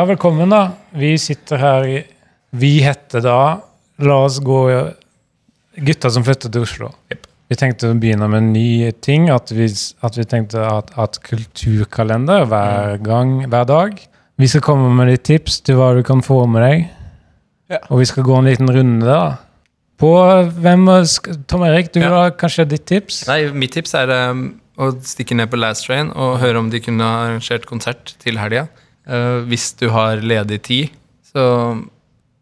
Ja, velkommen, da. Vi sitter her i Vi heter da La oss gå Gutta som flytter til Oslo. Vi tenkte å begynne med en ny ting. At vi, at vi tenkte at, at kulturkalender hver gang, hver dag. Vi skal komme med litt tips til hva du kan få med deg. Ja. Og vi skal gå en liten runde, da. På hvem Tom Erik, du Ja. har kanskje ditt tips? Nei, mitt tips er um, å stikke ned på Last Train og høre om de kunne ha arrangert konsert til helga. Uh, hvis du har ledig tid. Så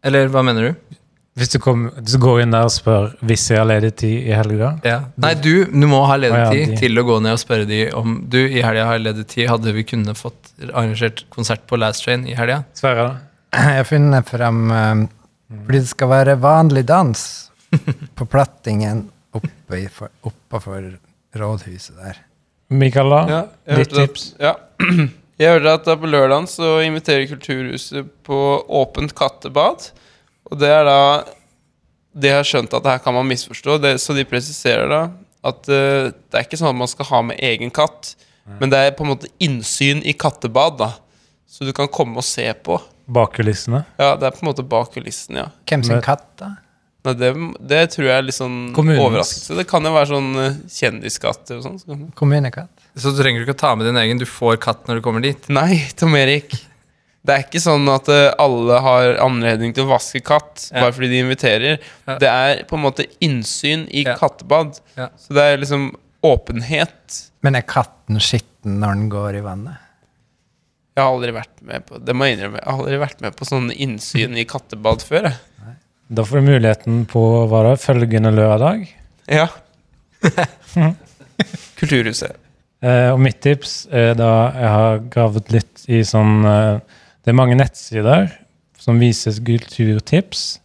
Eller hva mener du? Hvis du, kom, du går inn der og spør hvis jeg har ledig tid i helga. Nei, du, du må ha ledig ja, tid til å gå ned og spørre de om Du, i helga har ledig tid. Hadde vi kunnet fått arrangert konsert på Last Train i helga? Sverre? Jeg finner frem um, Fordi det skal være vanlig dans på plattingen oppe i, for, oppafor rådhuset der. Mikael, da? Ja, ditt tips? ja. Jeg hørte at da på lørdagen så inviterer Kulturhuset på åpent kattebad. Og det er da De har skjønt at det her kan man misforstå, det, så de presiserer da at uh, det er ikke sånn at man skal ha med egen katt, men det er på en måte innsyn i kattebad, da. Så du kan komme og se på. Bak kulissene? Ja, det er på en måte bak kulissene, ja. Hvem sin katt, da? Nei, det, det tror jeg er litt sånn Kommunens. overraskelse. Det kan jo være sånn kjendiskatter og sånn. Kommunekatt? Så du trenger ikke å ta med din egen. Du får katt når du kommer dit. Nei, Tom Erik. Det er ikke sånn at eh, alle har anledning til å vaske katt Ja. bare fordi de inviterer. Ja. Det er på en måte innsyn i Ja. kattebad. Ja. Så det er liksom åpenhet. Men er katten skitten når den går i vannet? Jeg har aldri vært med på Det må jeg innrømme. Jeg har aldri vært med på sånn innsyn i kattebad før. Jeg. Da får du muligheten på hva da, følgende lørdag. Ja. Kulturhuset. Eh, og mitt tips er da jeg har gravet litt i sånn eh, Det er mange nettsider som vises kulturtips.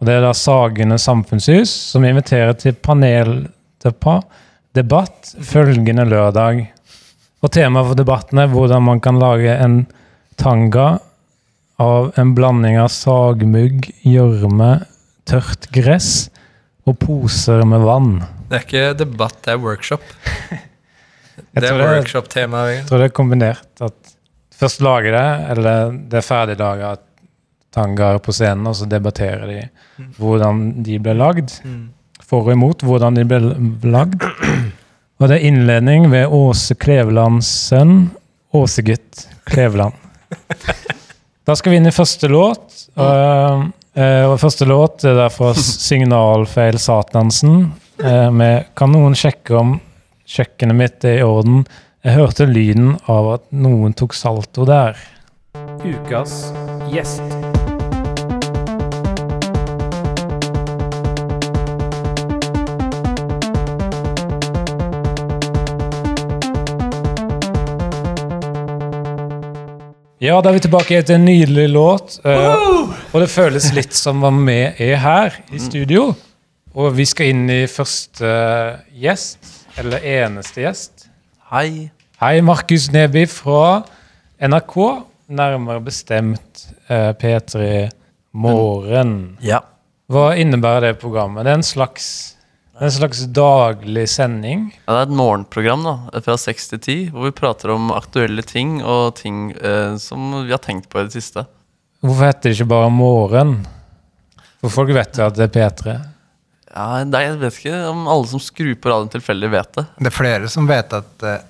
Og det er da Sagene samfunnshus som inviterer til paneldebatt følgende lørdag. Og temaet for debatten er hvordan man kan lage en tanga av en blanding av sagmugg, gjørme, tørt gress og poser med vann. Det er ikke debatt, det er workshop. Det er tror det er- workshop-tema. Jeg tror det er kombinert. At først lager det, eller det er ferdiglaga tangaer på scenen, og så debatterer de hvordan de ble lagd. For og imot hvordan de ble lagd. Og det er innledning ved Åse Klevelands sønn, Åsegutt Kleveland. Da skal vi inn i første låt. Og, uh, og første låt er derfor Signalfeil Satansen uh, med Kan noen sjekke om kjøkkenet mitt er i orden? Jeg hørte lyden av at noen tok salto der. Ukas gjest. Ja, da er vi tilbake til en nydelig låt. Uh, og det føles litt som om vi er her i studio. Og vi skal inn i første gjest, eller eneste gjest. Hei. Hei, Markus Neby fra NRK, nærmere bestemt eh, P3 Morgen. Ja. Hva innebærer det programmet? Det er en slags, en slags daglig sending. ja. Det er et morgenprogram da, fra 6 til 10, hvor vi prater om aktuelle ting og ting eh, som vi har tenkt på i det siste. Hvorfor heter det ikke bare Morgen? For folk vet jo at det er P3. Ja, det Jeg vet ikke om alle som skrur på radioen tilfeldig, vet det. Det er flere som vet at, eh,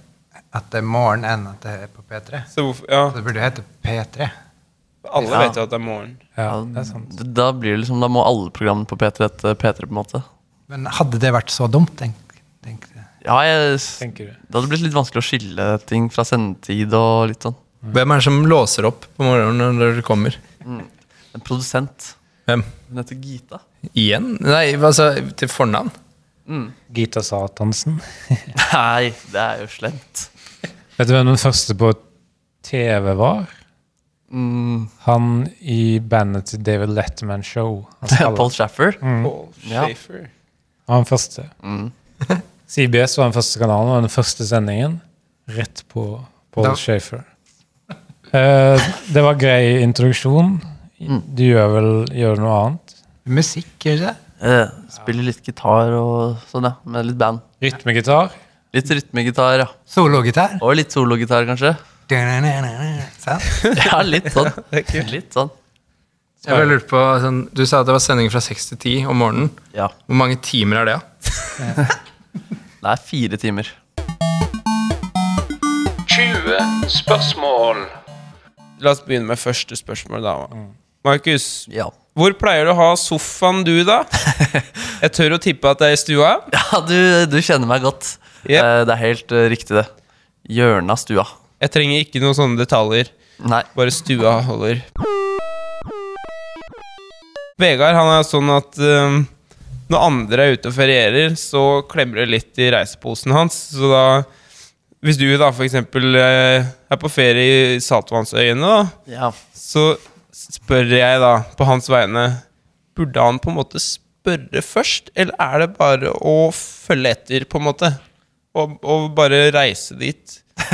at det er morgen enn at det er på P3. Så hvorfor Ja, Så det burde hete P3. alle Ja. vet jo at det er morgen. Ja, det er Da blir det liksom, da må alle programmene på P3 hete P3, på en måte. Men hadde det vært så dumt, tenk, tenk jeg. Ja, jeg, Tenker du. Det hadde blitt litt vanskelig å skille ting fra sendetid og litt sånn. Hvem er det som låser opp på morgenen når dere kommer? En produsent. Hvem? Hun heter Gita. Igjen? Nei, altså til fornavn? Gita Satansen. Nei, det er jo slemt. Vet du hvem den første på TV var? Mm, Han i bandet til David Letterman Show. Paul Shaffer? Mm. Paul Shaffer. Paul Ja. Han var den første. Mm. CBS var den første kanalen, og den første sendingen. Rett på Paul Da- Schaefer. Uh, det var grei introduksjon. Mm. Du gjør vel gjør noe annet? Musikk, gjør det? Eh, spiller litt gitar og sånn, ja. Med litt band. Rytmegitar. Litt rytmegitar, ja. Sologitar? Og litt sologitar, kanskje. Sant? Ja, litt sånn. Litt sånn. Jeg bare lurte på, sånn, Du sa at det var sending fra 6 til 10 om morgenen. Ja. Hvor mange timer er det? da? Det er fire timer. 20 spørsmål. La oss begynne med første spørsmål, da. Markus, Ja. hvor pleier du å ha sofaen du, da? Jeg tør å tippe at det er i stua. Ja, du, du kjenner meg godt. Yep. Eh, Det er helt eh, riktig, det. Hjørnet av stua. Jeg trenger ikke noen sånne detaljer. Nei. Bare stua holder. Vegard han er sånn at um, når andre er ute og ferierer, så klemmer det litt i reiseposen hans. Så da Hvis du da eksempel eh, er på ferie i Saltvannsøyene, da, Ja. så spør jeg da på hans vegne Burde han på en måte spørre først, eller er det bare å følge etter, på en måte? Og, og bare reise dit?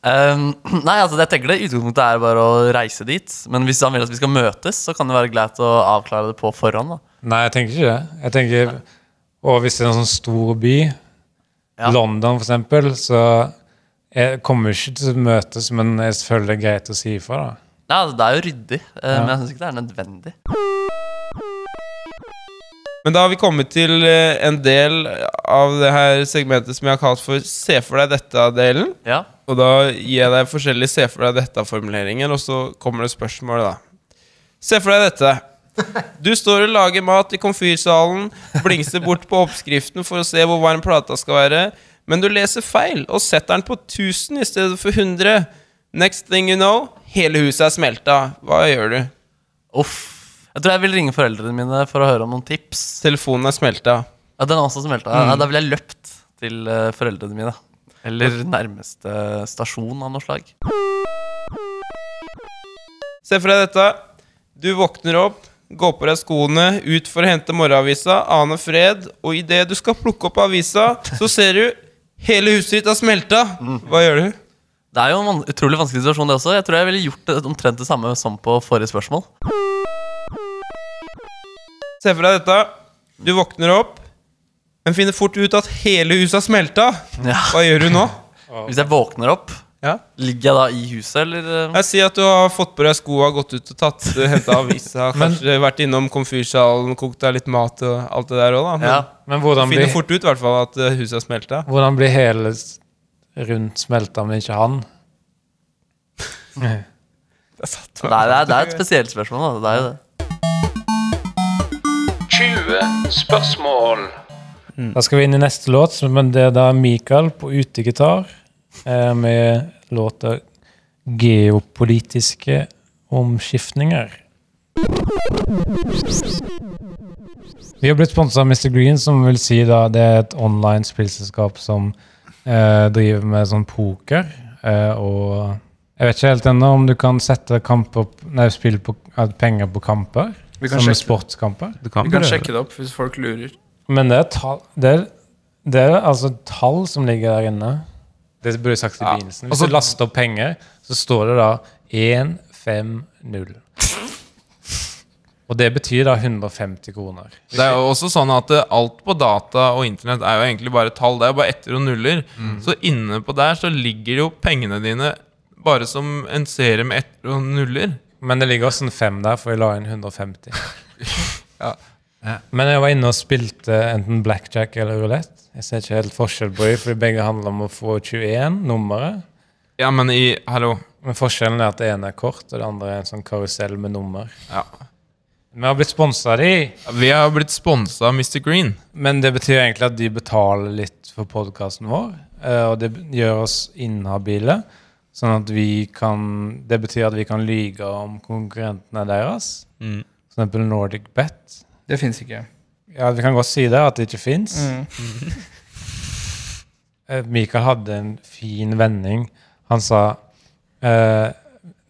Um, nei, altså jeg tenker det utgangspunktet er bare å reise dit. Men hvis han vil at vi skal møtes, så kan det være greit å avklare det på forhånd. da Nei, jeg tenker ikke det. Jeg tenker, Og hvis det er en sånn stor by, Ja. London for eksempel, så jeg kommer ikke til å møtes, men jeg føler det er greit å si ifra. da. Ja, Det er jo ryddig, eh, Ja. men jeg syns ikke det er nødvendig. Men da har vi kommet til eh, en del av det her segmentet som jeg har kalt for Se for deg dette-delen. Ja, Og da gir jeg deg forskjellige Se for deg dette-formuleringer, og så kommer det spørsmål, da. Se for deg dette. Du står og lager mat i komfyrsalen, blingser bort på oppskriften for å se hvor varm plata skal være, men du leser feil og setter den på 1000 i stedet for 100. Next thing you know, hele huset er smelta. Hva gjør du? Uff. Jeg tror jeg vil ringe foreldrene mine for å høre om noen tips. Telefonen er smelta. Ja, den er også smelta. Ja, da ville jeg løpt til eh, foreldrene mine. Eller nærmeste stasjon av noe slag. Se for deg dette. Du våkner opp, går på deg skoene, ut for å hente morgenavisa, aner fred, og idet du skal plukke opp avisa, så ser du hele huset ditt har smelta. Hva gjør du? Det er jo en utrolig vanskelig situasjon, det også. Jeg tror jeg ville gjort det omtrent det samme som på forrige spørsmål. Se for deg dette. Du våkner opp, men finner fort ut at hele huset har smelta. Ja. Hva gjør du nå? Hvis jeg våkner opp, Ja. ligger jeg da i huset, eller? eh? Jeg sier at du har fått på deg skoa, gått ut og tatt henta avisa, Men- kanskje vært innom komfyrsalen, kokt deg litt mat og alt det der òg, da. Men Ja. Men hvordan finner blir, fort ut i hvert fall at eh, huset har smelta. hvordan blir hele rundt smelta, men ikke han? Nei, det, er, det er et spesielt spørsmål, da. Det er jo det. 20 spørsmål. Da skal vi inn i neste låt, men det er da Mikael på utegitar eh, med låta 'Geopolitiske omskiftninger'. Vi har blitt sponsa av Mr. Green, som vil si da det er et online spillselskap som eh, driver med sånn poker. Eh, og jeg vet ikke helt ennå om du kan sette kamper, nei, spill på, eh, penger på kamper. Som sjekke sportskamper. Du kan Vi kan sjekke det opp hvis folk lurer. Men det er, tall, det, er, det er altså tall som ligger der inne. Det burde jeg sagt i Ja, begynnelsen. Hvis altså- du laster opp penger, så står det da 150. Og det betyr da 150 kroner. Det er jo også sånn at eh, alt på data og internett er jo egentlig bare tall. Det er jo bare etter og nuller. Så inne på der så ligger jo pengene dine bare som en serie med etter og nuller. Men det ligger også en fem der, for jeg la inn 150. Ja. Men jeg var inne og spilte enten blackjack eller roulette. Jeg ser ikke helt forskjell på dem, for begge handler om å få 21 nummeret. Ja, men i Hallo. Men forskjellen er at det ene er kort, og det andre er en sånn karusell med nummer. Ja. Vi har blitt sponsa de, Vi har blitt sponsa av Mr. Green. men det betyr egentlig at de betaler litt for podkasten vår. eh, Og det gjør oss inhabile. Sånn at vi kan Det betyr at vi kan lyge om konkurrentene deres. Mm. For eksempel Nordic Bet. Det fins ikke. Ja, vi kan godt si det, at det ikke fins. Mm. Eh, Mikael hadde en fin vending. Han sa uh,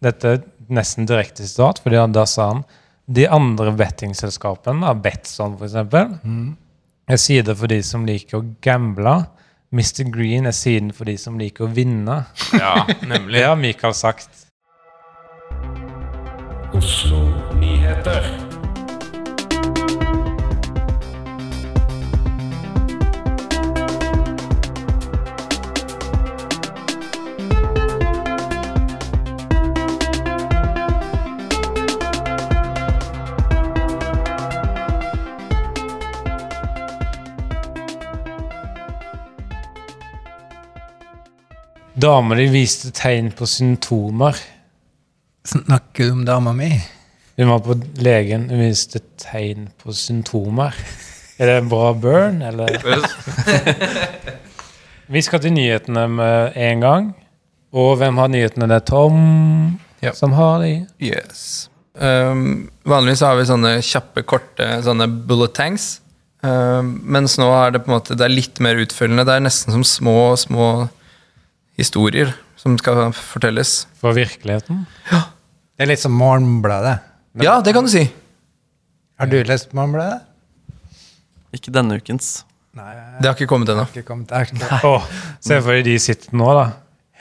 Dette er nesten direkte sitat, fordi da sa han de andre bettingselskapene, Betson f.eks., er sider for de som liker å gamble. Mr. Green er siden for de som liker å vinne. Ja, Det nemlig. har Mikael sagt. Oslo Nyheter. Damer di viste tegn på symptomer. Snakker du om dama mi? Hun var på legen, hun viste tegn på symptomer. Er det en bra burn, eller? Vi skal til nyhetene med en gang. Og hvem har nyhetene? Det er Tom Ja. som har de. Yes. Um, vanligvis har vi sånne kjappe, korte sånne bullet tanks. Um, mens nå er det på en måte Det er litt mer utfølgende. Det er nesten som små, små historier som skal fortelles. For virkeligheten. Det er litt som Morgenbladet. Ja, det kan du si. Har du lest Morgenbladet? Ikke denne ukens. Nei, Det har ikke kommet ennå. se for deg de sitter nå, da.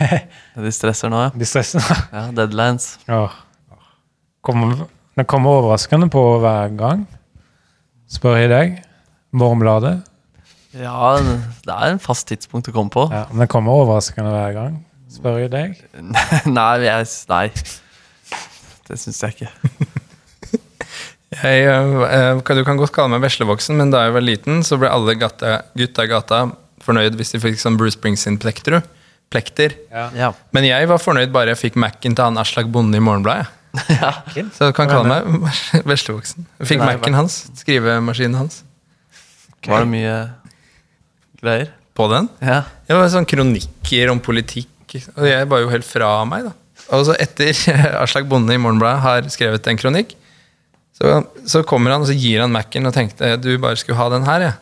De stresser nå, ja. De stresser. ja. Deadlines. Åh. Kommer, det kommer overraskende på hver gang. Spør jeg deg. Morgenbladet. Ja, det er en fast tidspunkt å komme på. Ja, men det kommer overraskende hver gang. Spør jeg deg. nei, jeg, nei. Det syns jeg ikke. Jeg, uh, kan- du kan godt kalle meg veslevoksen, men da jeg var liten, så ble alle gata, gutta i gata fornøyd hvis de fikk sånn Bruce Springsteen-plekter. Plekter. Ja. Men jeg var fornøyd bare jeg fikk Mac-en til han Aslak Bonde i Morgenbladet. ja. Så du kan kalle meg veslevoksen. Jeg fikk Mac-en hans. Skrivemaskinen hans. Var det mye greier? På den. Ja. Det var sånn kronikker om politikk, og jeg var jo helt fra meg, da. Og så etter Aslak Bonde i Morgenbladet har skrevet en kronikk, så, så kommer han og så gir han Mac-en og tenkte du bare skulle ha den her, jeg.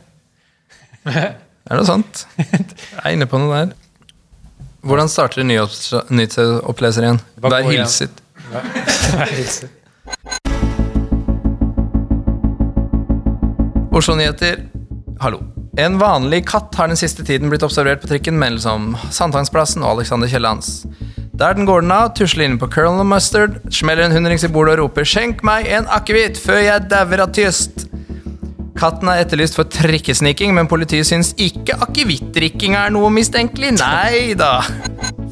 Det er noe sånt. Jeg er inne på noe der. Hvordan starter en nyhets- nyhetsoppleser igjen? Vær gå igjen. hilset. Oslo-nyheter. Hallo. En vanlig katt har den siste tiden blitt observert på trikken mellom Sandtangsplassen og Alexander Kiellands. Der den går den av, tusler inn på Colonel Mustard, smeller en hundrings i bordet og roper 'Skjenk meg en akevitt før jeg dauer av tyst'. Katten er etterlyst for trikkesniking, men politiet syns ikke akevittdrikking er noe mistenkelig. Nei da.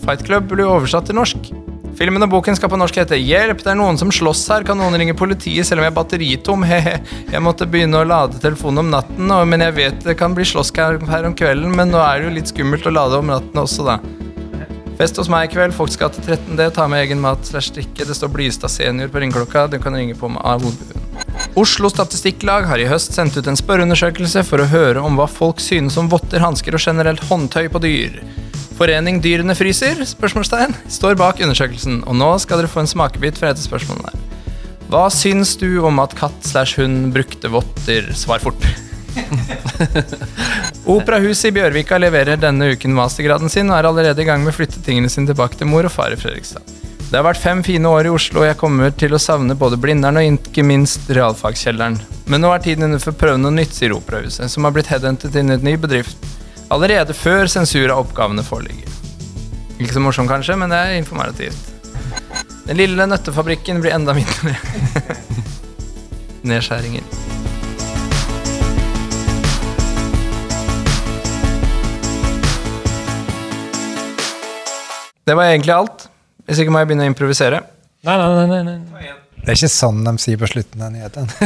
Fight Club blir oversatt til norsk. Filmen og boken skal på norsk hete 'Hjelp, det er noen som slåss her'. Kan noen ringe politiet selv om jeg er batteritom? Hehe. Jeg måtte begynne å lade telefonen om natten, og- men jeg vet det kan bli slåss her om kvelden, men nå er det jo litt skummelt å lade om natten også, da. Fest hos meg i kveld. Folks gate 13D. Ta med egen mat slash drikke. Det står Blystad senior på ringeklokka. Du kan ringe på med av hovedbuen. Oslo Statistikklag har i høst sendt ut en spørreundersøkelse for å høre om hva folk synes om votter, hansker og generelt håndtøy på dyr. Forening Dyrene fryser? spørsmålstegn, står bak undersøkelsen, og nå skal dere få en smakebit fra et av spørsmålene der. Hva syns du om at katt slash hund brukte votter? Svar fort. Operahuset i Bjørvika leverer denne uken mastergraden sin og er allerede i gang med flyttetingene sine tilbake til mor og far i Fredrikstad. Det har vært fem fine år i Oslo, og jeg kommer til å savne både Blindern og ikke minst realfagskjelleren. Men nå er tiden inne for å prøve noe nytt, sier Operahuset, som har blitt headhuntet inn i en ny bedrift allerede før sensur av oppgavene foreligger. Ikke så morsomt kanskje, men det er informativt. Den lille nøttefabrikken blir enda mindre. Nedskjæringer. Det var egentlig alt. Hvis ikke må jeg begynne å improvisere. Nei, nei, nei. nei, nei. Det er ikke sånn de sier på slutten av nyheten.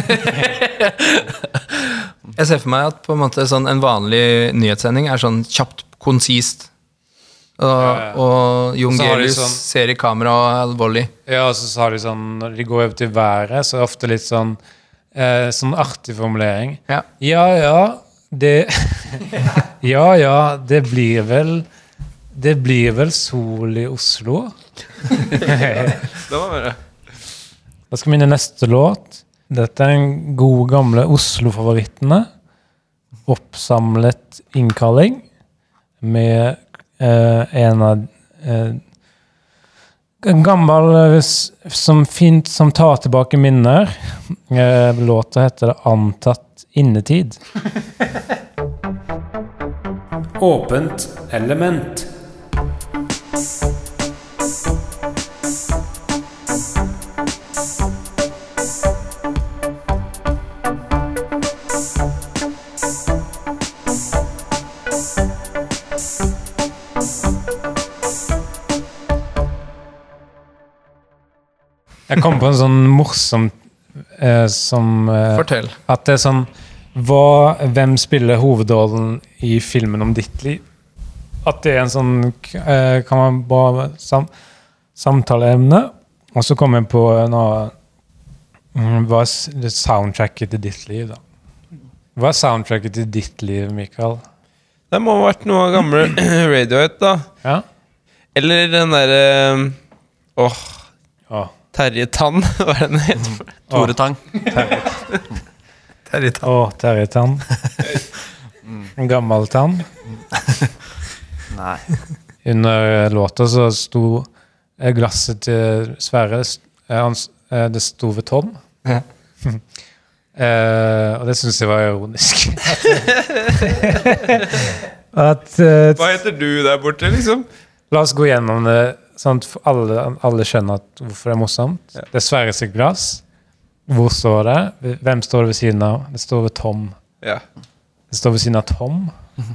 Jeg ser for meg at på en måte sånn en vanlig nyhetssending er sånn kjapt, konsist. Og, ja. og Jon Gelius sånn- ser i kamera og er alvorlig. Ja, og så har de sånn Når de går over til været, så er det ofte litt sånn eh, Sånn artig formulering. Ja. Ja, ja, det Ja, ja, det blir vel Det blir vel sol i Oslo? Da skal vi inn i neste låt. Dette er den gode, gamle Oslo-favorittene. Oppsamlet innkalling med eh, en av eh, En gammel eh, som fint som tar tilbake minner. Eh, låta heter 'Antatt innetid'. Åpent element. Jeg kom på en sånn morsom eh, som eh, Fortell. At det er sånn hva, Hvem spiller hovedrollen i filmen om ditt liv? at det er en sånn eh, Kan man bare sam, samtaleemne. Og så kom jeg på noe mm, Hva er soundtracket til ditt liv, da? Hva er soundtracket til ditt liv, Mikael? Det må ha vært noe av gamle Radiohead, da. Ja? Eller den derre Åh, Å, Terje Tann, hva er det den heter? for? Tore Tang. Terje Tann. Å, Terje Tann. En gammel tann. Nei. Under låta så sto eh, glasset til Sverre eh, hans- eh, Det sto ved Tom. Ja. Eh, og det syns jeg var ironisk. At eh, Hva heter du der borte, liksom? La oss gå gjennom det, sånn at alle, alle skjønner at hvorfor det er morsomt. Ja. Det er Sverre sitt glass. Hvor står det? Hvem står det ved siden av? Det står ved Tom. Ja. Det står ved siden av Tom.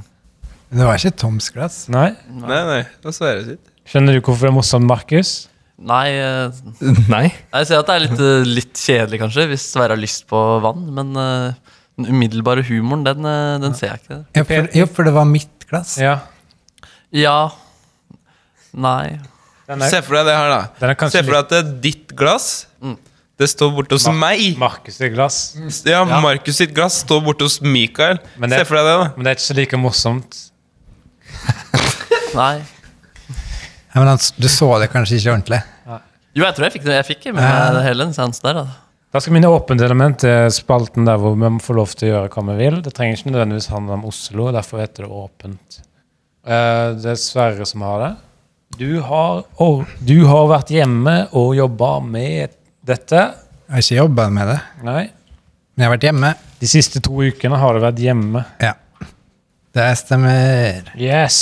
Det var ikke Toms glass. Nei? Nei, nei. Det var Sverre sitt. Skjønner du hvorfor det er morsomt, Markus? Nei, eh, Nei. jeg ser at det er litt, eh, litt kjedelig, kanskje, hvis Sverre har lyst på vann. Men uh, den umiddelbare humoren, den, den ser jeg ikke. Jo, for, ja for det var mitt glass. Ja. Ja. Nei. Er, Se for deg det her, da. den er Se for deg at det er ditt glass. Mm. Det står borte hos Mar- meg. Markus sitt glass. Ja, Ja. Markus sitt glass står borte hos Mikael. Men det- Se for deg det, da. Men det er ikke så like morsomt. Nei. Ja, men han, du så det kanskje ikke ordentlig. Jo, jeg tror jeg fikk, det. jeg fikk med meg det hele den seansen der. Da. Da skal vi inn i åpent element til spalten der hvor vi får lov til å gjøre hva vi vil. Det trenger ikke nødvendigvis handle om Oslo, derfor heter det åpent. Eh, det er Sverre som har det. Du har, og, du har vært hjemme og jobba med dette. Jeg har ikke jobba med det, Nei. men jeg har vært hjemme. De siste to ukene har du vært hjemme. Ja. Det stemmer. Yes.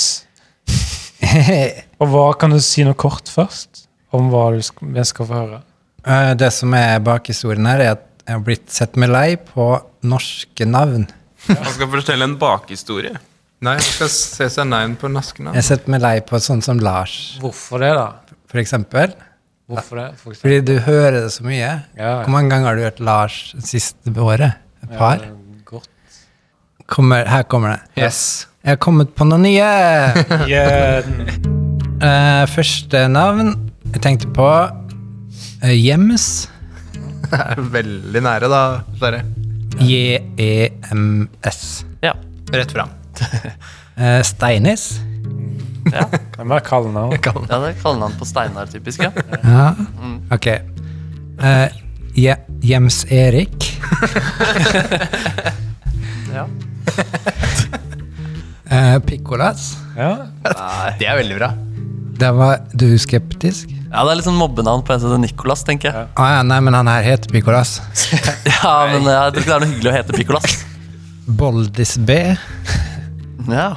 Og hva kan du si noe kort først? Om hva du skal, vi skal få høre? Eh, det som er bakhistorien her, er at jeg har blitt sett meg lei på norske navn. jeg skal fortelle en bakhistorie. Nei, jeg skal se seg neien på naskene. Jeg setter meg lei på sånn som Lars, Hvorfor det, da? for eksempel. Hvorfor det? For eksempel? Fordi du hører det så mye. Ja, ja. Hvor mange ganger har du hørt Lars det siste året? Et par? Ja, godt. Kommer, her kommer det. Yes. Jeg har kommet på noe nye. Yeah. Eh, første navn jeg tenkte på uh, Jems. Det er veldig nære, da, Sverre. J-E-M-S. Ja. Rett fram. Eh, Steinis. ja. Det er mer kallenavn. ja, det er kallenavn på Steinar, typisk. Ja. Ja, ok. Uh, Je Jems Erik. Ja. uh, Pikkolas. Ja. Det er veldig bra. Det var du skeptisk. ja, det er litt sånn mobbenavn på en som heter Nicolas, tenker jeg. Å ja, nei, men han her heter Pikolas Ja, men jeg tror ikke det er noe hyggelig å hete Pikolas Boldis B. Ja.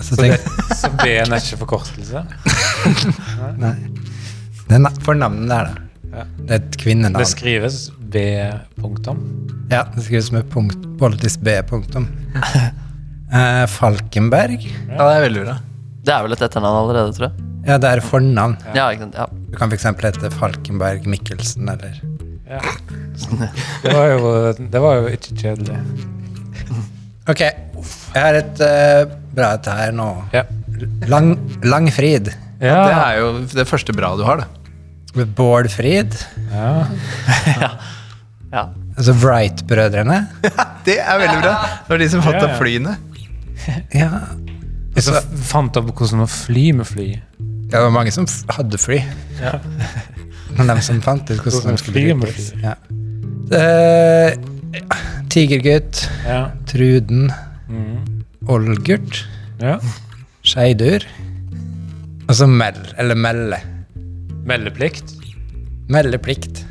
Så tenk, Så B-en er ikke forkortelse? nei. Det er na- fornavnet der, da. Ja. Det er et kvinnenavn. Det skrives B-punktum. Ja, det skrives med punkt, Boldis B. Punktum. Eh, Falkenberg. Ja, det er veldig bra. Det er vel et etternavn allerede, tror jeg. Ja, det er fornavn. Ja? Ja. Du kan f.eks. hete Falkenberg Mikkelsen, eller Ja. Det, var jo, det var jo ikke kjedelig. Ok, jeg har et uh, bra et her nå. Ja. Lang, Langfrid. Ja. Det er jo det første bra du har, det. Bårdfrid. ja. ja. Altså Wright-brødrene. Det er veldig bra. Det var de som fant Ja, ja. opp flyene. Ja. Og så fant jeg opp hvordan man fly med fly. Ja, Det var mange som hadde fly. Ja. Men de som fant ut hvordan de skulle fly med brukes. fly. Ja. Uh, Tigergutt. Ja. Truden. Mm. Olgurt. ja. Skeidur. Og så Mell, eller Melle. Meldeplikt. Meldeplikt.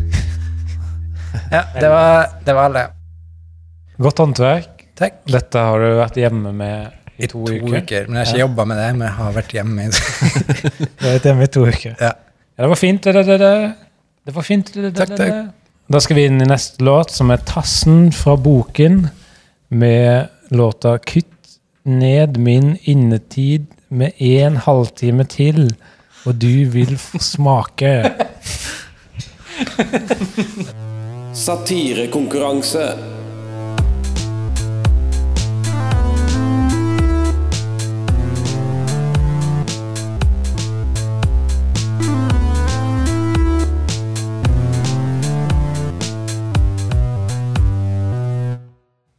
Ja, det var, det var alle. Godt håndverk. Takk. Dette har du vært hjemme med i to, To uker. uker. Men jeg har ikke jobba med det, men jeg har vært hjemme. i Du har vært hjemme i to uker. Ja. Ja, det var fint. Det, det, det, det. var fint. Det, det, Takk, takk. Da skal vi inn i neste låt, som er 'Tassen fra boken', med låta 'Kutt ned min innetid med en halvtime til', og du vil få smake. Satirekonkurranse.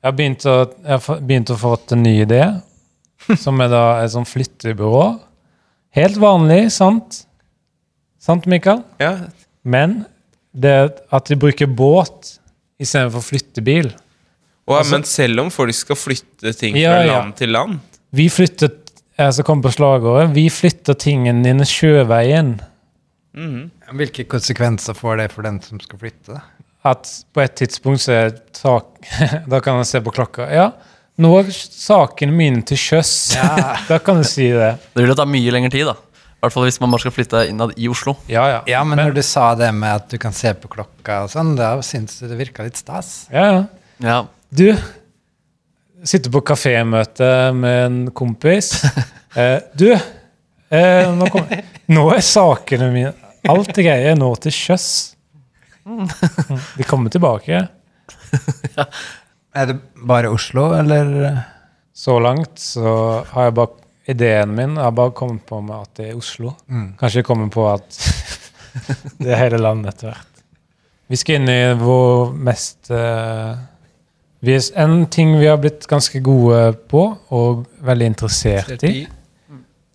Har begynt å, jeg har begynt å få en ny idé, som er da et sånn flyttebyrå. Helt vanlig, sant? Sant, Mikael? Ja. Men det at de bruker båt istedenfor flyttebil. Og, Altså- men selv om folk skal flytte ting Ja, fra ja. land til land Vi flytter jeg som kom på slagordet, vi flytter tingene dine sjøveien. Hvilke konsekvenser får det for den som skal flytte? At på et tidspunkt så er sak Da kan jeg se på klokka. Ja, nå er sakene mine til sjøs. da kan du si det. Det vil jo ta mye lengre tid, da. I hvert fall hvis man bare skal flytte innad i Oslo. Ja, ja. Ja, men når du sa det med at du kan se på klokka og sånn, da syns du det virka litt stas. ja, ja. Ja. Du sitter på kafémøte med en kompis. Eh, du, eh, nå, kom, nå er sakene mine Alt det greia er nå til sjøs. De kommer tilbake. Er det bare Oslo, eller? Så langt så har jeg bare Ideen min har bare kommet på meg at det er Oslo. Kanskje jeg kommer på at det er hele landet etter hvert. Vi skal inn i vår mest uh, vi En ting vi har blitt ganske gode på og veldig interessert i,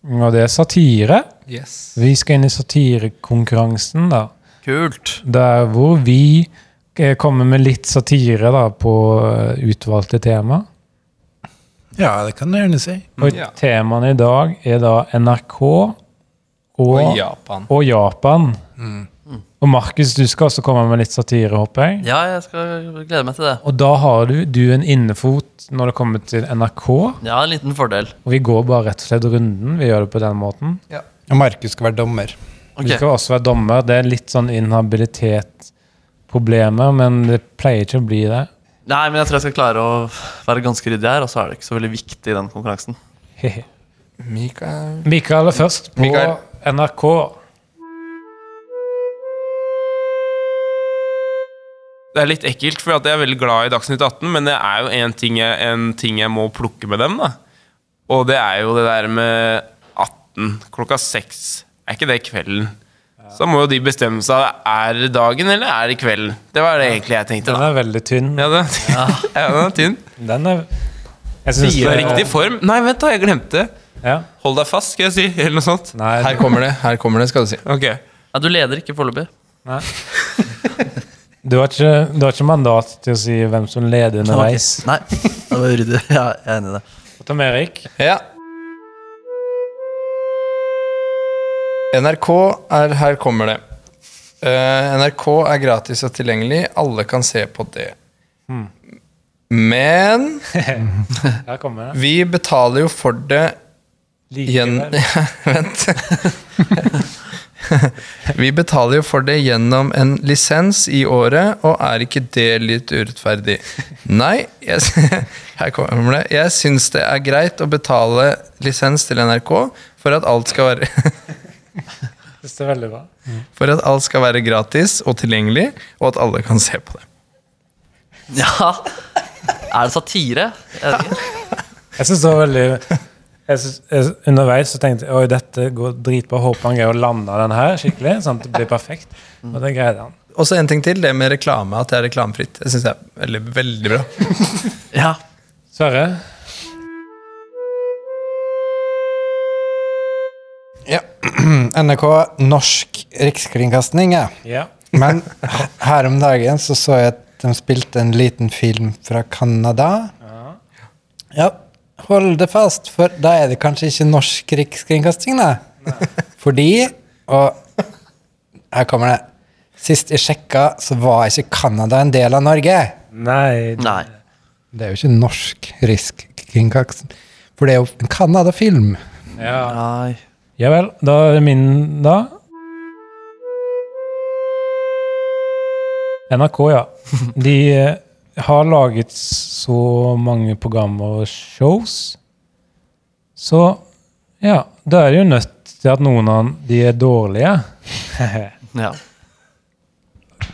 og det er satire. Yes. Vi skal inn i satirekonkurransen, da. Kult. Der hvor vi eh, kommer med litt satire da, på eh, utvalgte tema. Ja, det kan du gjerne si. Og Ja. temaene i dag er da NRK og, Og Japan. og Japan. Og Markus, du skal også komme med litt satire, håper jeg. Ja, jeg skal glede meg til det. Og da har du, du en innefot når det kommer til NRK. Ja, en liten fordel. Og vi går bare rett og slett runden. Vi gjør det på den måten. Og Markus skal være dommer. Ok. Du skal også være dommer. Det er litt sånn inhabilitet-problemer, men det pleier ikke å bli det. Nei, men jeg tror jeg skal klare å være ganske ryddig her, og så er det ikke så veldig viktig i den konkurransen. Hehe. Mikael Mikael er først på Mikael. NRK. Det er litt ekkelt, for jeg er veldig glad i Dagsnytt 18, men det er jo en ting jeg, en ting jeg må plukke med dem, da. Og det er jo det der med 18 klokka 6. Er ikke det kvelden? Så må jo de bestemme seg. Er det dagen, eller er det kvelden? Det var det egentlig jeg tenkte. Den da er veldig tynn. Ja, den, ja, den er tynn. Den er jeg synes Fire det- riktig form. Nei, vent, da, jeg glemte. Ja. Hold deg fast, skal jeg si. Eller noe sånt. Nei, Her kommer det, her kommer det, skal du si. Ok. Ja, du leder ikke foreløpig. Nei. Du har, ikke, du har ikke mandat til å si hvem som leder underveis. Nei, det var uryddig. Ja, jeg er enig i det. Tom Erik. Ja. NRK er Her kommer det. Uh, NRK er gratis og tilgjengelig. Alle kan se på det. Men kommer det. vi betaler jo for det Likevel. Vent. Vi betaler jo for det gjennom en lisens i året, og er ikke det litt urettferdig? Nei, jeg, her kommer det. Jeg syns det er greit å betale lisens til NRK for at alt skal være Det er veldig bra. For at alt skal være gratis og tilgjengelig, og at alle kan se på det. Ja. Er det satire? Jeg vet ikke. Jeg synes det var veldig jeg synes, jeg, Underveis så tenkte jeg oi, dette går dritbra. Håper han greier å lande den her skikkelig. Sånn at det blir perfekt. Og det greide han. Og så en ting til, det med reklame, at det er reklamefritt. Det syns jeg er veldig, veldig bra. Ja. Sverre? Ja. NRK Norsk Rikskringkasting, ja. Ja. Men her om dagen så så jeg at de spilte en liten film fra Canada. Ja, hold det fast, for da er det kanskje ikke norsk rikskringkasting, da. Fordi, og her kommer det Sist jeg sjekka, så var ikke Canada en del av Norge. Nei. Nei. Det er jo ikke norsk rikskringkasting, for det er jo en Canada-film. Ja. Nei. Ja vel. Da er det min, da. NRK, ja. De eh, har laget så mange programmer og shows. Så ja, da er det jo nødt til at noen av de er dårlige. Ja.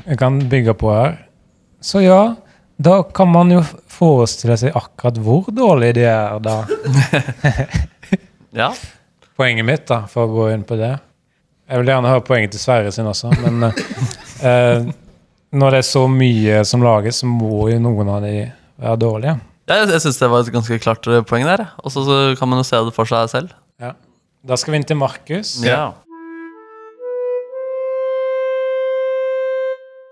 Jeg kan bygge på her. Så ja, da kan man jo forestille seg akkurat hvor dårlige de er, da. ja. Poenget mitt, da, for å gå inn på det Jeg vil gjerne høre poenget til Sverre sin også, men eh, eh, når det er så mye som lages, så må jo noen av de være dårlige. Jeg, jeg syns det var et ganske klart eh, poeng der. Og så så kan man jo se det for seg selv. Ja. Da skal vi inn til Markus. Ja.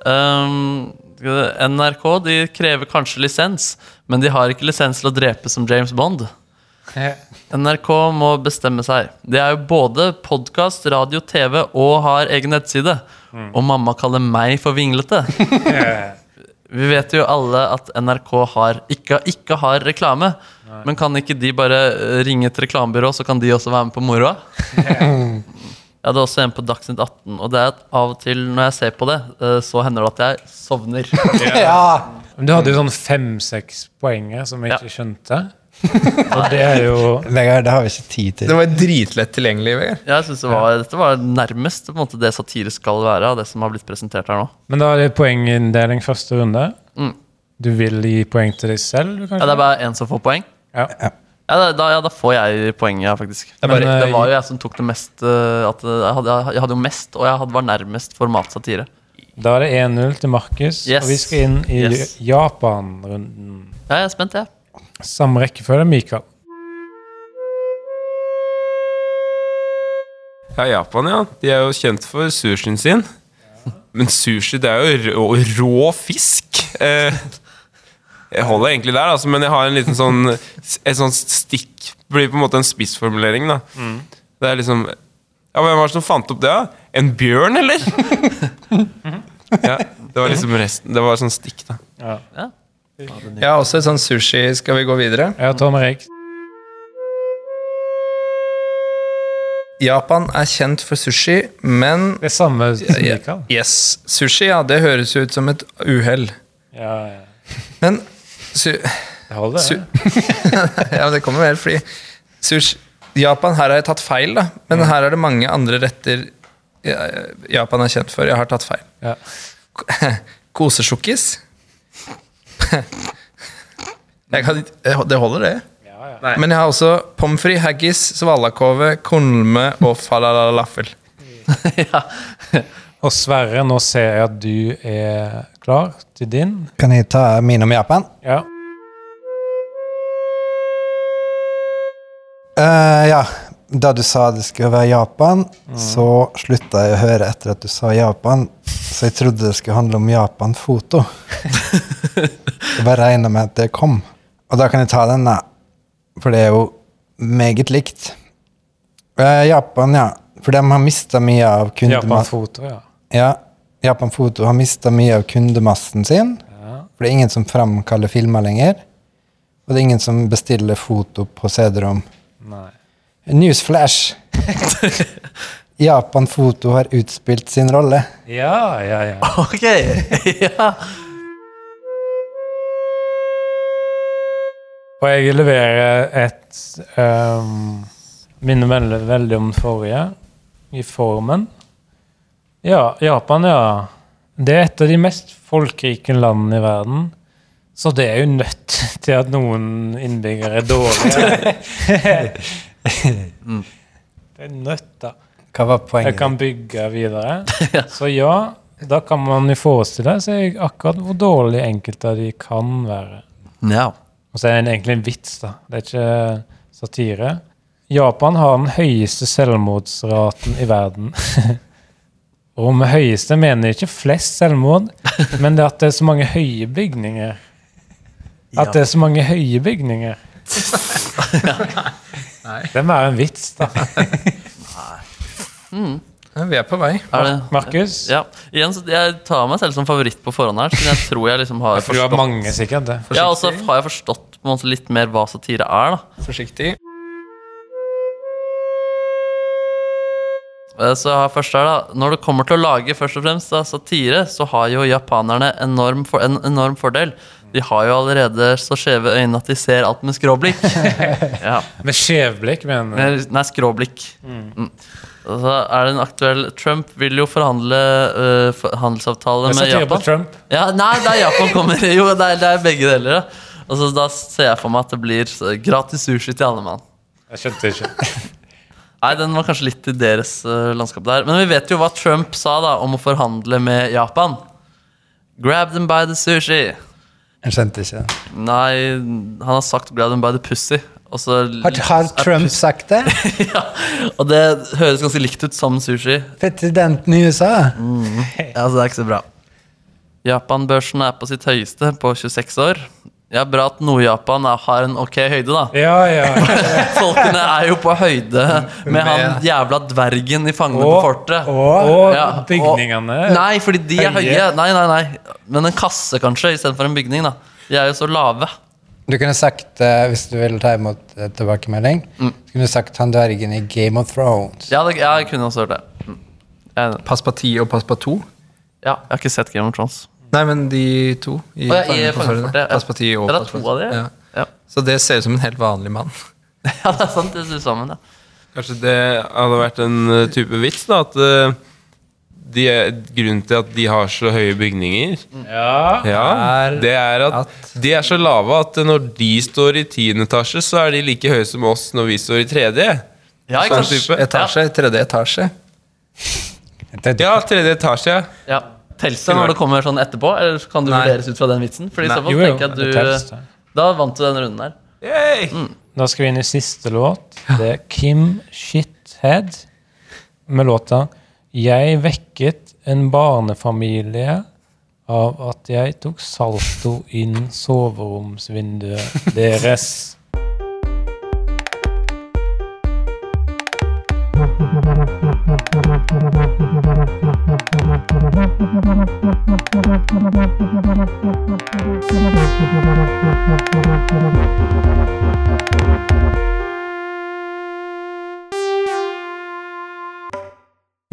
Um, NRK de krever kanskje lisens, men de har ikke lisens til å drepe som James Bond. NRK må bestemme seg. Det er jo både podkast, radio, TV og har egen nettside. Og mamma kaller meg for vinglete. Vi vet jo alle at NRK har, ikke, ikke har reklame. Men kan ikke de bare eh, ringe et reklamebyrå, så kan de også være med på moroa? Jeg hadde også en på Dagsnytt 18, og det er at av og til når jeg ser på det, eh, så hender det at jeg sovner. Ja! Men du hadde jo sånn fem-seks poenger som jeg Ja. ikke skjønte. Og det er jo Vegard, det har vi ikke tid til. Det var dritlett tilgjengelig, Vegard. Jeg synes det var, Dette var nærmest på en måte det satire skal være, av det som har blitt presentert her nå. Men da er det poenginndeling første runde. Mm. Du vil gi poeng til deg selv, kanskje? Ja, Det er bare én som får poeng? Ja. Ja, da, da, ja, da får jeg poenget, ja, faktisk. er Men det var jo jeg som tok det mest eh, at, eh, jeg, hadde, jeg hadde jo mest, og jeg hadde, var nærmest format satire. Da er det 1-0 til Markus, Yes. og vi skal inn i Yes. Japan-runden. Ja, jeg er spent, jeg. Samme rekkefølge, Mikael. Ja, Japan, ja. De er jo kjent for sushien sin. Men sushi, det er jo rå, rå fisk. Eh, jeg holder egentlig der, altså, men jeg har en liten sånn Et sånt stikk Blir på en måte en spissformulering, da. Det er liksom Ja, Hvem var det som fant opp det? da? En bjørn, eller? ja, det var liksom resten. Det var sånn stikk, da. Jeg har også et sånn sushi. Skal vi gå videre? Ja, Tom Erik. Japan er kjent for sushi, men Det samme som Mikael. Yes, sushi, ja, det høres ut som et uhell. Ja, ja. Men su Det holder, Su det. ja, men det kommer vel fordi sushi, Japan, her har jeg tatt feil, da. Men her er det mange andre retter Japan er kjent for. Jeg har tatt feil. Ja. Kosesjokkis. Jeg kan, det holder, det. Men jeg har også pommes frites, haggis, svalakove, kolme og falalafel. Og Sverre, nå ser jeg at du er klar til din. Kan jeg ta min om Japan? Ja. Uh, ja. Da du sa det skulle være Japan, så slutta jeg å høre etter at du sa Japan. Så jeg trodde det skulle handle om Japan-foto. Jeg bare regna med at det kom. Og da kan jeg ta den, da. For det er jo meget likt. Japan, ja. For de har mista mye av kundemassen. Japan-foto, ja. Ja, Japan Foto har mista mye av kundemassen sin. For det er ingen som framkaller filmer lenger. Og det er ingen som bestiller foto på CD-rom. Newsflash! Japan Foto har utspilt sin rolle. Ja, ja, ja. Ok! ja. Og jeg leverer et um, Minner veldig, veldig om forrige, i formen. Ja, Japan, ja. Det er et av de mest folkerike landene i verden. Så det er jo nødt til at noen innbyggere er dårlige. Det er nødt, da. Hva var poenget? Jeg kan bygge videre. Så ja, da kan man jo forestille seg akkurat hvor dårlig enkelte av de kan være. ja. Og så er det egentlig en vits, da. Det er ikke satire. Japan har den høyeste selvmordsraten i verden. Og med høyeste mener jeg ikke flest selvmord, men det at det er så mange høye bygninger. At det er så mange høye bygninger. Det er mer en vits, da. Ja, vi er på vei. Er det Markus? Ja. Igjen, så Jeg tar meg selv som favoritt på forhånd her. Siden jeg tror jeg liksom har forstått du har mange, sikkert. det. Ja, og så har jeg forstått på en måte litt mer hva satire er. da Forsiktig. Eh, Så først her da Når det kommer til å lage først og fremst da, satire, så har jo japanerne enorm for, en enorm fordel. De har jo allerede så skjeve øyne at de ser alt med skråblikk. ja. Med skjevblikk, mener du? Nei, skråblikk. Mm. Og så er det en aktuell Trump vil jo forhandle uh, handelsavtale med Japan. på. Trump. Ja, nei, der Japan kommer Jo, det er, det er begge deler. Ja. Og så Da ser jeg for meg at det blir gratis sushi til alle mann. Jeg skjønte ikke. Nei, den var kanskje litt i deres uh, landskap der. Men vi vet jo hva Trump sa da om å forhandle med Japan. Grab them by the sushi. Jeg skjønte ikke. Nei, han har sagt 'grab them by the pussy'. Så Har, har Trump pussy- sagt det? ja, og det høres ganske likt ut som sushi. Presidenten i USA? Ja, så det er ikke så bra. Japan-børsen er på sitt høyeste på 26 år. Ja, Bra at Nord-Japan har en ok høyde, da. Ja, ja. Folkene er jo på høyde med han jævla dvergen i Fangene på fortet. og Ja, og- bygningene. Nei, fordi de er Høye. høye. Nei, nei, nei. Men en kasse, kanskje, istedenfor en bygning. da De er jo så lave. Du kunne sagt, uh, hvis du vil ta imot uh, tilbakemelding, Mm. så kunne du sagt han dvergen i Game of Thrones. Ja, det, jeg kunne også hørt det. Mm. Jeg, Pass på 10 og pass på 2? ja, jeg har ikke sett Game of Thrones. Nei, men de to. I oh, ja, i Fangene på Fangene på fortet. fortet, ja. Pass på 10 og Ja, to av de, ja. Ja. Ja. Så det ser ut som en helt vanlig mann. ja, det er sant. Det ser sammen, ja. Kanskje det hadde vært en uh, type vits, da. At uh, de er, grunnen til at de har så høye bygninger, Ja. ja, Er det er at, de er så lave at når de står i tiende etasje, så er de like høye som oss når vi står i tredje. Ja, ikke Sånn sant? Etasje, tredje etasje. Ja, tredje etasje. Ja. Tels det når det kommer sånn etterpå, eller kan du Nei. vurderes ut fra den vitsen? Fordi i så fall Jo, jo, tenker jeg at du. Da vant du den runden der. Mm. Da skal vi inn i siste låt. Det er Kim Shithead med låta 'Jeg vekket en barnefamilie av at jeg tok salto inn soveromsvinduet deres'.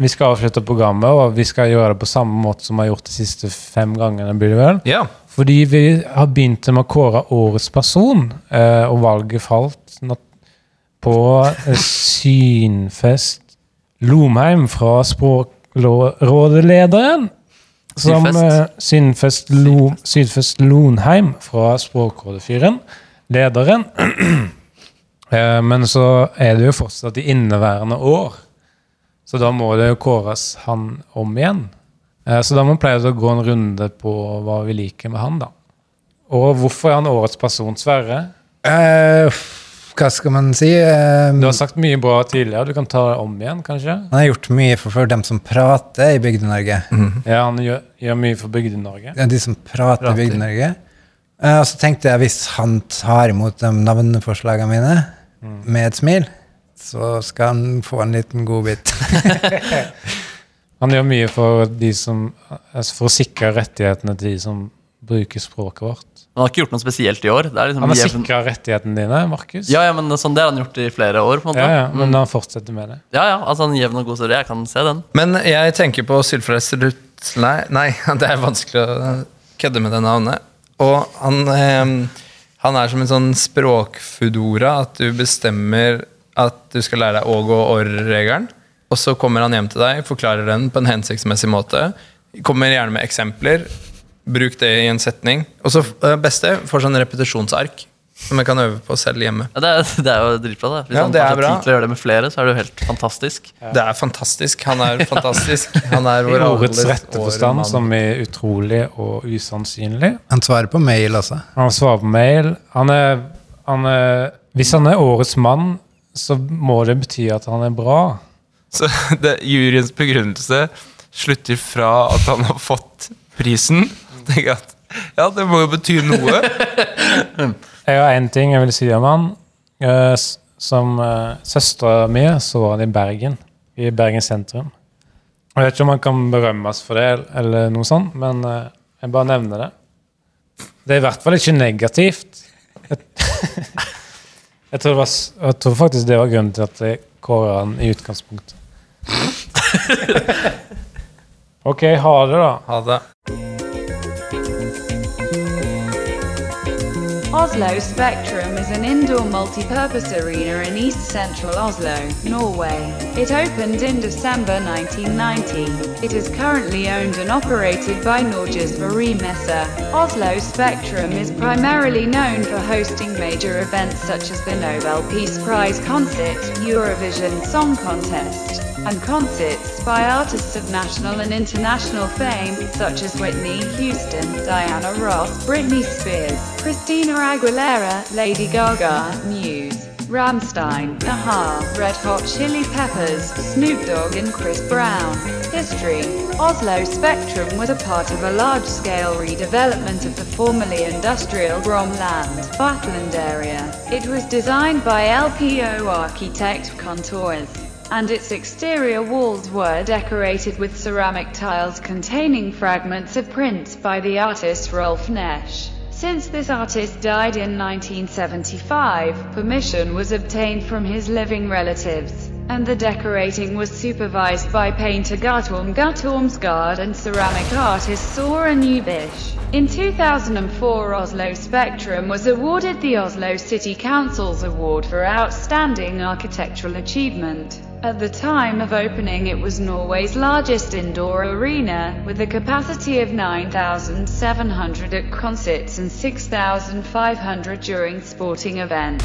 Vi skal avslutte programmet, og vi skal gjøre det på samme måte som vi har gjort de siste fem gangene. blir det vel? Ja. Fordi vi har begynt med å kåre årets person, eh, og valget falt på eh, Synfest Lomheim fra Språkrådelederen. Som Synfest? eh, Synfest, Lo, Sydfest Lonheim fra Språkrådefyren. Lederen. Eh, Men så er det jo fortsatt i inneværende år. Så da må det jo kåres han om igjen. Eh, Så da må vi pleie å gå en runde på hva vi liker med han, da. Og hvorfor er han årets person, Sverre? Eh, hva skal man si? Eh, Du har sagt mye bra tidligere. Du kan ta det om igjen, kanskje? han har gjort mye for, for dem som prater i Bygde-Norge. Ja, han gjør, gjør mye for Bygde-Norge. Det er de som prater, Prater. i Bygde-Norge. Eh, og så tenkte jeg hvis han tar imot de navneforslagene mine med et smil, så skal han få en liten godbit. Han gjør mye for de som altså For å sikre rettighetene til de som bruker språket vårt. Han har ikke gjort noe spesielt i år. Det er liksom Han har jevn- sikra rettighetene dine, Markus. Ja, ja, men sånn det har han gjort i flere år. på en måte ja, ja, Mm. men han fortsetter med det. ja, ja, altså en jevn og god story. Jeg kan se den. Men jeg tenker på Sylfreds Nei, nei, det er vanskelig å kødde med det navnet. Og han, eh, han er som en sånn språkfudora, at du bestemmer at du skal lære deg åg og orr-regelen. Og så kommer han hjem til deg, forklarer den på en hensiktsmessig måte. Kommer gjerne med eksempler. Bruk det i en setning. Og så eh, beste, får sånn repetisjonsark som jeg kan øve på selv hjemme. Ja, det, er, det er jo dritbra. det Hvis Ja, han det har tid til å gjøre det med flere, så er det jo helt fantastisk. Det er fantastisk. Han er fantastisk. Han er I vår ordets alles rette forstand, som er utrolig og usannsynlig. Han svarer på mail altså. Han svarer på mail. Han er, han er, hvis han er årets mann, så må det bety at han er bra. Så det, juryens begrunnelse slutter fra at han har fått prisen. Tenker at ja, det må jo bety noe. Jeg har én ting jeg vil si om han. Eh, Som uh, søstera mi så han i Bergen, i Bergen sentrum. Jeg vet ikke om han kan berømmes for det, eller noe sånt, men eh, jeg bare nevner det. Det er i hvert fall ikke negativt. Jeg, tror, det var, jeg tror faktisk det var grunnen til at jeg kåra han i utgangspunktet. OK, ha det, da. Ha det. Oslo Spectrum is an indoor multi-purpose arena in east central Oslo, Norway. It opened in December 1990. It is currently owned and operated by Norges Varimessa. Oslo Spectrum is primarily known for hosting major events such as the Nobel Peace Prize concert, Eurovision Song Contest, and concerts by artists of national and international fame, such as Whitney Houston, Diana Ross, Britney Spears, Christina Aguilera, Lady Gaga, Muse. Ramstein, Aha, Red Hot Chili Peppers, Snoop Dogg and Chris Brown. History Oslo Spectrum was a part of a large-scale redevelopment of the formerly industrial Bromland, Batland area. It was designed by LPO architect Contours and its exterior walls were decorated with ceramic tiles containing fragments of prints by the artist Rolf Nesch. Since this artist died in 1975, permission was obtained from his living relatives, and the decorating was supervised by painter Guttorm Guttormsgard and ceramic artist Sora Ubish. In 2004 Oslo Spectrum was awarded the Oslo City Council's Award for Outstanding Architectural Achievement. At the time of opening it was Norway's largest indoor arena, with a capacity of 9,700 at concerts and 6,500 during sporting events.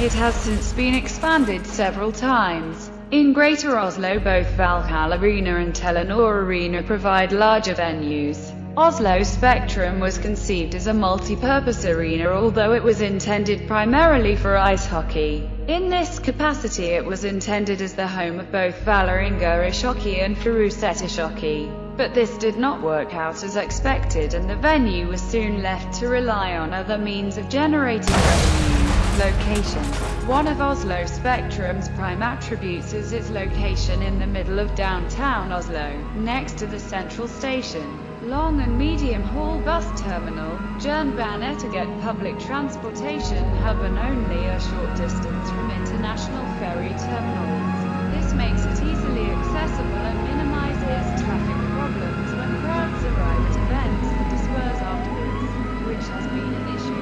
It has since been expanded several times. In Greater Oslo both Valhall Arena and Telenor Arena provide larger venues. Oslo Spectrum was conceived as a multi-purpose arena although it was intended primarily for ice hockey. In this capacity it was intended as the home of both Valerenga Ishockey and Furuset Ishockey. But this did not work out as expected and the venue was soon left to rely on other means of generating revenue. Location. One of Oslo Spectrum's prime attributes is its location in the middle of downtown Oslo, next to the central station long and medium haul bus terminal, Jernban Etiget public transportation hub and only a short distance from international ferry terminals. This makes it easily accessible and minimizes traffic problems when crowds arrive at events and disperse afterwards, which has been an issue.